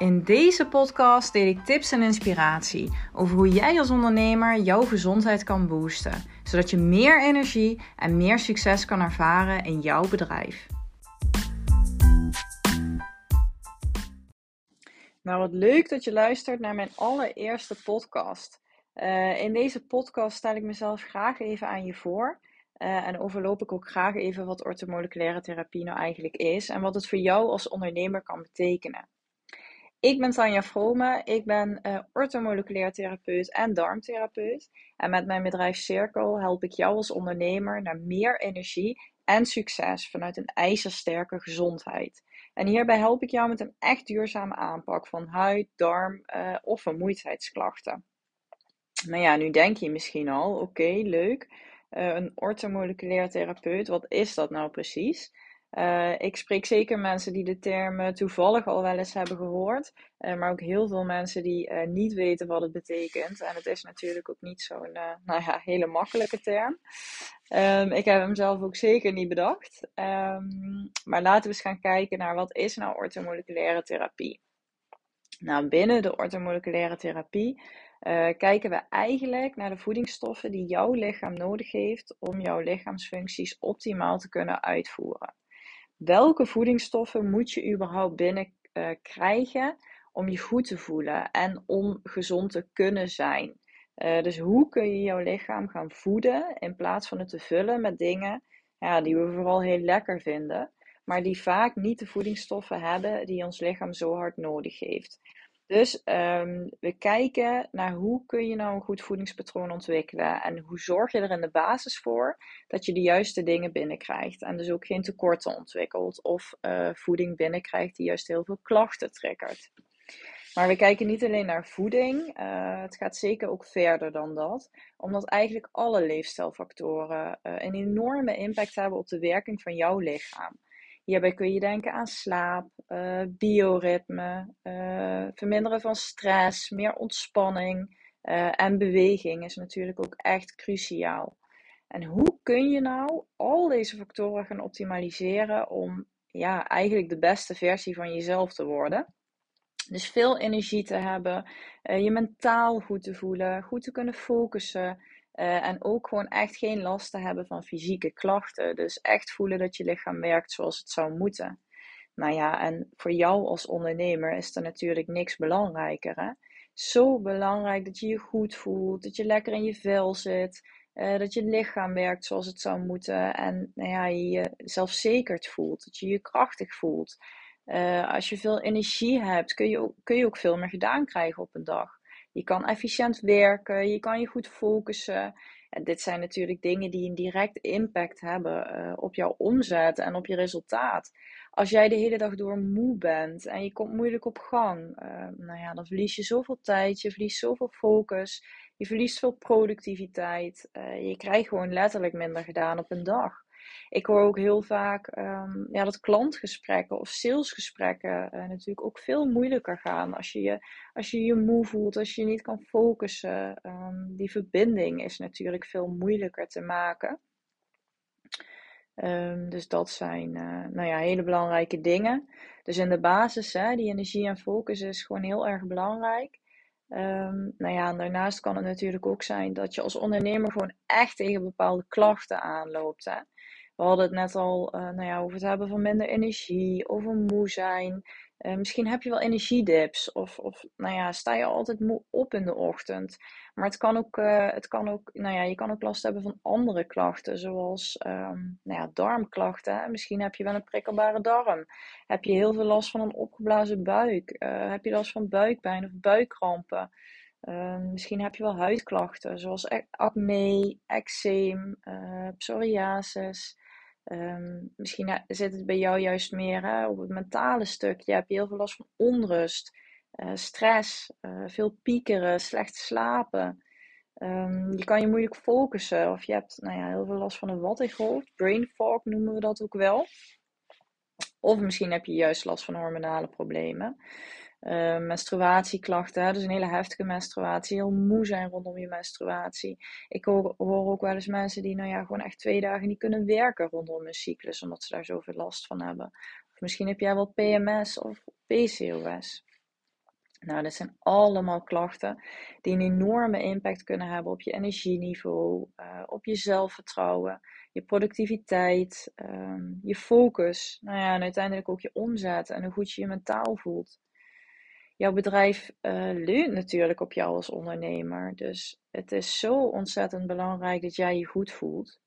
In deze podcast deel ik tips en inspiratie over hoe jij als ondernemer jouw gezondheid kan boosten, zodat je meer energie en meer succes kan ervaren in jouw bedrijf. Nou, wat leuk dat je luistert naar mijn allereerste podcast. Uh, in deze podcast stel ik mezelf graag even aan je voor. Uh, en overloop ik ook graag even wat orthomoleculaire therapie nou eigenlijk is en wat het voor jou als ondernemer kan betekenen. Ik ben Tanja Vrome, ik ben uh, orthomoleculair therapeut en darmtherapeut. En met mijn bedrijf Circle help ik jou als ondernemer naar meer energie en succes vanuit een ijzersterke gezondheid. En hierbij help ik jou met een echt duurzame aanpak van huid, darm uh, of vermoeidheidsklachten. Nou ja, nu denk je misschien al, oké, leuk. Uh, een orthomoleculair therapeut, wat is dat nou precies? Uh, ik spreek zeker mensen die de term toevallig al wel eens hebben gehoord, uh, maar ook heel veel mensen die niet weten wat het betekent. En het is natuurlijk ook niet zo'n nou ja, hele makkelijke term. Um, ik heb hem zelf ook zeker niet bedacht. Um, maar laten we eens gaan kijken naar wat is nou orthomoleculaire therapie. Nou, binnen de orthomoleculaire therapie kijken we eigenlijk naar de voedingsstoffen die jouw lichaam nodig heeft om jouw lichaamsfuncties optimaal te kunnen uitvoeren welke voedingsstoffen moet je überhaupt binnen uh, krijgen om je goed te voelen en om gezond te kunnen zijn. Uh, dus hoe kun je jouw lichaam gaan voeden in plaats van het te vullen met dingen ja, die we vooral heel lekker vinden, maar die vaak niet de voedingsstoffen hebben die ons lichaam zo hard nodig heeft. Dus um, we kijken naar hoe kun je nou een goed voedingspatroon ontwikkelen en hoe zorg je er in de basis voor dat je de juiste dingen binnenkrijgt en dus ook geen tekorten ontwikkelt of uh, voeding binnenkrijgt die juist heel veel klachten triggert. Maar we kijken niet alleen naar voeding, uh, het gaat zeker ook verder dan dat, omdat eigenlijk alle leefstijlfactoren uh, een enorme impact hebben op de werking van jouw lichaam. Hierbij kun je denken aan slaap, uh, bioritme, uh, verminderen van stress, meer ontspanning uh, en beweging is natuurlijk ook echt cruciaal. En hoe kun je nou al deze factoren gaan optimaliseren om ja, eigenlijk de beste versie van jezelf te worden? Dus veel energie te hebben, je mentaal goed te voelen, goed te kunnen focussen, uh, en ook gewoon echt geen last te hebben van fysieke klachten. Dus echt voelen dat je lichaam werkt zoals het zou moeten. Nou ja, en voor jou als ondernemer is er natuurlijk niks belangrijker. Hè? Zo belangrijk dat je je goed voelt, dat je lekker in je vel zit, uh, dat je lichaam werkt zoals het zou moeten. En nou ja, je je zelfzekerd voelt, dat je je krachtig voelt. Uh, als je veel energie hebt, kun je, kun je ook veel meer gedaan krijgen op een dag. Je kan efficiënt werken, je kan je goed focussen. En dit zijn natuurlijk dingen die een direct impact hebben uh, op jouw omzet en op je resultaat. Als jij de hele dag door moe bent en je komt moeilijk op gang, uh, nou ja, dan verlies je zoveel tijd, je verliest zoveel focus, je verliest veel productiviteit. Je krijgt gewoon letterlijk minder gedaan op een dag. Ik hoor ook heel vaak um, ja, dat klantgesprekken of salesgesprekken uh, natuurlijk ook veel moeilijker gaan. Als je je, als je je moe voelt, als je niet kan focussen. Um, die verbinding is natuurlijk veel moeilijker te maken. Um, dus dat zijn uh, nou ja, hele belangrijke dingen. Dus in de basis, hè, die energie en focus is gewoon heel erg belangrijk. Nou ja, daarnaast kan het natuurlijk ook zijn dat je als ondernemer gewoon echt tegen bepaalde klachten aanloopt. Hè. We hadden het net al uh, nou ja, over het hebben van minder energie, over moe zijn. Uh, misschien heb je wel energiedips of, of nou ja, sta je altijd moe op in de ochtend. Maar het kan ook, uh, het kan ook nou ja, je kan ook last hebben van andere klachten, zoals um, nou ja, darmklachten. Misschien heb je wel een prikkelbare darm. Heb je heel veel last van een opgeblazen buik? heb je last van buikpijn of buikkrampen? Uh, misschien heb je wel huidklachten, zoals acne, eczeem, psoriasis. Um, misschien zit het bij jou juist meer op het mentale stuk. Je hebt heel veel last van onrust, uh, stress, uh, veel piekeren, slecht slapen. Um, je kan je moeilijk focussen of je hebt nou ja, heel veel last van een wattenhoofd. Brain fog noemen we dat ook wel. Of misschien heb je juist last van hormonale problemen. Uh, menstruatieklachten, dus een hele heftige menstruatie, heel moe zijn rondom je menstruatie. Ik hoor, hoor, ook wel eens mensen die nou ja, gewoon echt twee dagen niet kunnen werken rondom hun cyclus, omdat ze daar zoveel last van hebben. Of misschien heb jij wel PMS of PCOS. Nou, dat zijn allemaal klachten die een enorme impact kunnen hebben op je energieniveau, uh, op je zelfvertrouwen, je productiviteit, um, je focus. Nou ja, en uiteindelijk ook je omzet en hoe goed je je mentaal voelt. Jouw bedrijf uh, leunt natuurlijk op jou als ondernemer. Dus het is zo ontzettend belangrijk dat jij je goed voelt.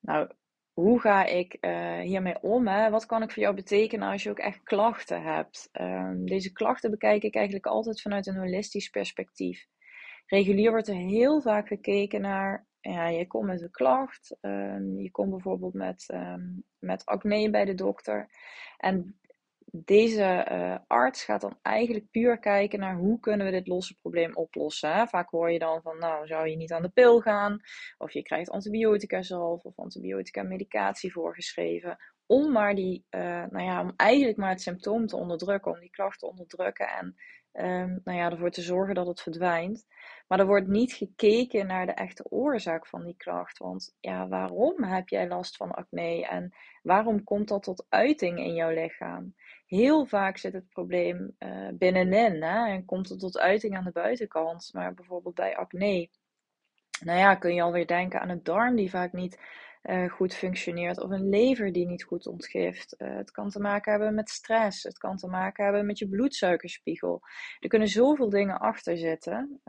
Nou, hoe ga ik uh, hiermee om? Hè? Wat kan ik voor jou betekenen als je ook echt klachten hebt? Um, deze klachten bekijk ik eigenlijk altijd vanuit een holistisch perspectief. Regulier wordt er heel vaak gekeken naar, ja, je komt met een klacht, um, je komt bijvoorbeeld met, um, met acne bij de dokter. En deze uh, arts gaat dan eigenlijk puur kijken naar hoe kunnen we dit losse probleem oplossen. Vaak hoor je dan van, nou zou je niet aan de pil gaan, of je krijgt antibiotica zelf of antibiotica medicatie voorgeschreven, om maar die, uh, nou ja, om eigenlijk maar het symptoom te onderdrukken, om die klacht te onderdrukken en um, nou ja, ervoor te zorgen dat het verdwijnt. Maar er wordt niet gekeken naar de echte oorzaak van die klacht. Want ja, waarom heb jij last van acne en waarom komt dat tot uiting in jouw lichaam? Heel vaak zit het probleem uh, binnenin hè, en komt het tot uiting aan de buitenkant. Maar bijvoorbeeld bij acne, nou ja, kun je alweer denken aan een darm die vaak niet uh, goed functioneert of een lever die niet goed ontgift. Uh, het kan te maken hebben met stress. Het kan te maken hebben met je bloedsuikerspiegel. Er kunnen zoveel dingen achter zitten.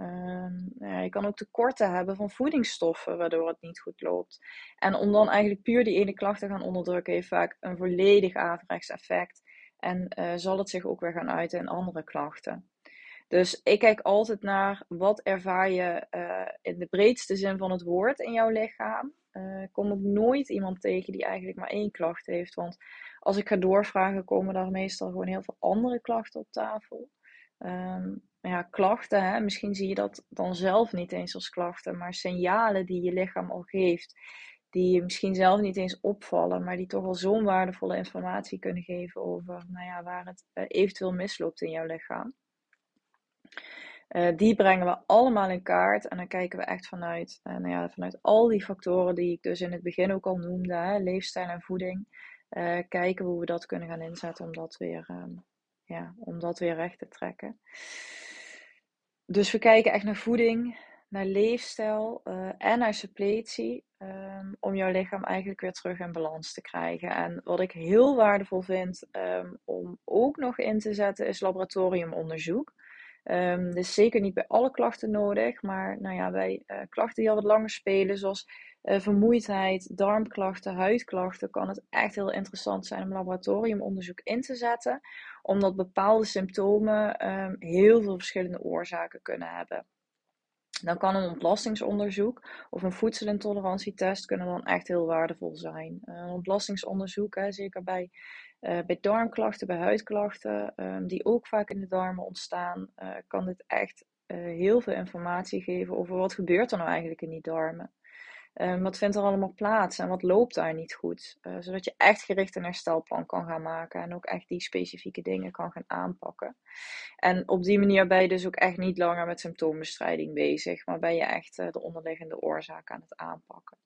Ja, je kan ook tekorten hebben van voedingsstoffen waardoor het niet goed loopt. En om dan eigenlijk puur die ene klacht te gaan onderdrukken heeft vaak een volledig averechts effect. En uh, zal het zich ook weer gaan uiten in andere klachten. Dus ik kijk altijd naar wat ervaar je in de breedste zin van het woord in jouw lichaam. Uh, kom ook nooit iemand tegen die eigenlijk maar één klacht heeft. Want als ik ga doorvragen, komen daar meestal gewoon heel veel andere klachten op tafel. Um, ja, klachten, hè? misschien zie je dat dan zelf niet eens als klachten, maar signalen die je lichaam al geeft, die je misschien zelf niet eens opvallen, maar die toch al zo'n waardevolle informatie kunnen geven over nou ja, waar het uh, eventueel misloopt in jouw lichaam. Uh, die brengen we allemaal in kaart en dan kijken we echt vanuit, uh, nou ja, vanuit al die factoren die ik dus in het begin ook al noemde, hè, leefstijl en voeding, uh, kijken hoe we dat kunnen gaan inzetten om dat weer, um, ja, om dat weer recht te trekken. Dus we kijken echt naar voeding, naar leefstijl en naar suppletie, um, om jouw lichaam eigenlijk weer terug in balans te krijgen. En wat ik heel waardevol vind um, om ook nog in te zetten is laboratoriumonderzoek. Um, dus zeker niet bij alle klachten nodig, maar nou ja, bij uh, klachten die al wat langer spelen, zoals uh, vermoeidheid, darmklachten, huidklachten, kan het echt heel interessant zijn om laboratoriumonderzoek in te zetten, omdat bepaalde symptomen um, heel veel verschillende oorzaken kunnen hebben. Dan kan een ontlastingsonderzoek of een voedselintolerantietest kunnen dan echt heel waardevol zijn. Uh, een ontlastingsonderzoek, hè, zeker bij uh, bij darmklachten, bij huidklachten, um, die ook vaak in de darmen ontstaan, uh, kan dit echt heel veel informatie geven over wat gebeurt er nou eigenlijk in die darmen. Um, wat vindt er allemaal plaats en wat loopt daar niet goed? zodat je echt gericht een herstelplan kan gaan maken en ook echt die specifieke dingen kan gaan aanpakken. En op die manier ben je dus ook echt niet langer met symptoombestrijding bezig, maar ben je echt de onderliggende oorzaak aan het aanpakken.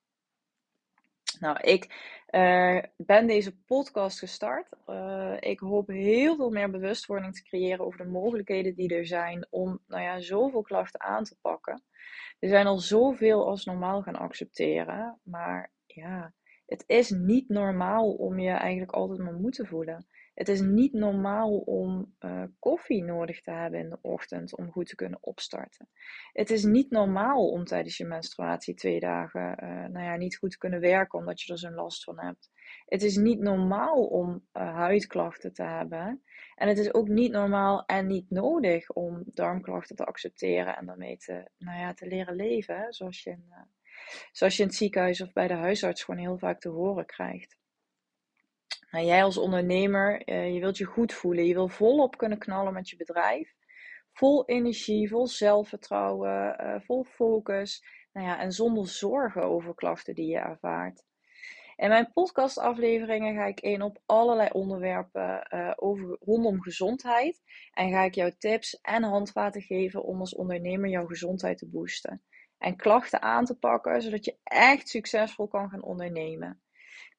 Nou, ik uh, ben deze podcast gestart. Uh, ik hoop heel veel meer bewustwording te creëren over de mogelijkheden die er zijn om nou ja, zoveel klachten aan te pakken. Er zijn al zoveel als normaal gaan accepteren, maar ja, het is niet normaal om je eigenlijk altijd maar moeten voelen. Het is niet normaal om uh, koffie nodig te hebben in de ochtend om goed te kunnen opstarten. Het is niet normaal om tijdens je menstruatie twee dagen uh, nou ja, niet goed te kunnen werken omdat je er zo'n last van hebt. Het is niet normaal om uh, huidklachten te hebben. En het is ook niet normaal en niet nodig om darmklachten te accepteren en daarmee te, nou ja, te leren leven. Zoals je, in, zoals je in het ziekenhuis of bij de huisarts gewoon heel vaak te horen krijgt. Nou, jij als ondernemer, uh, je wilt je goed voelen. Je wil volop kunnen knallen met je bedrijf. Vol energie, vol zelfvertrouwen, uh, vol focus. Nou ja, en zonder zorgen over klachten die je ervaart. In mijn podcastafleveringen ga ik in op allerlei onderwerpen uh, over, rondom gezondheid. En ga ik jou tips en handvaten geven om als ondernemer jouw gezondheid te boosten. En klachten aan te pakken, zodat je echt succesvol kan gaan ondernemen.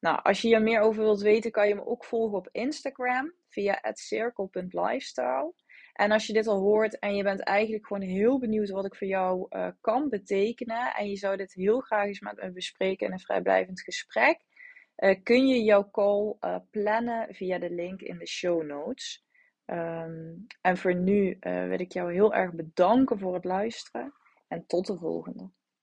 Nou, als je hier meer over wilt weten, kan je me ook volgen op Instagram via circle.lifestyle. En als je dit al hoort en je bent eigenlijk gewoon heel benieuwd wat ik voor jou uh, kan betekenen en je zou dit heel graag eens met me bespreken in een vrijblijvend gesprek, uh, kun je jouw call uh, plannen via de link in de show notes. Um, en voor nu wil ik jou heel erg bedanken voor het luisteren en tot de volgende.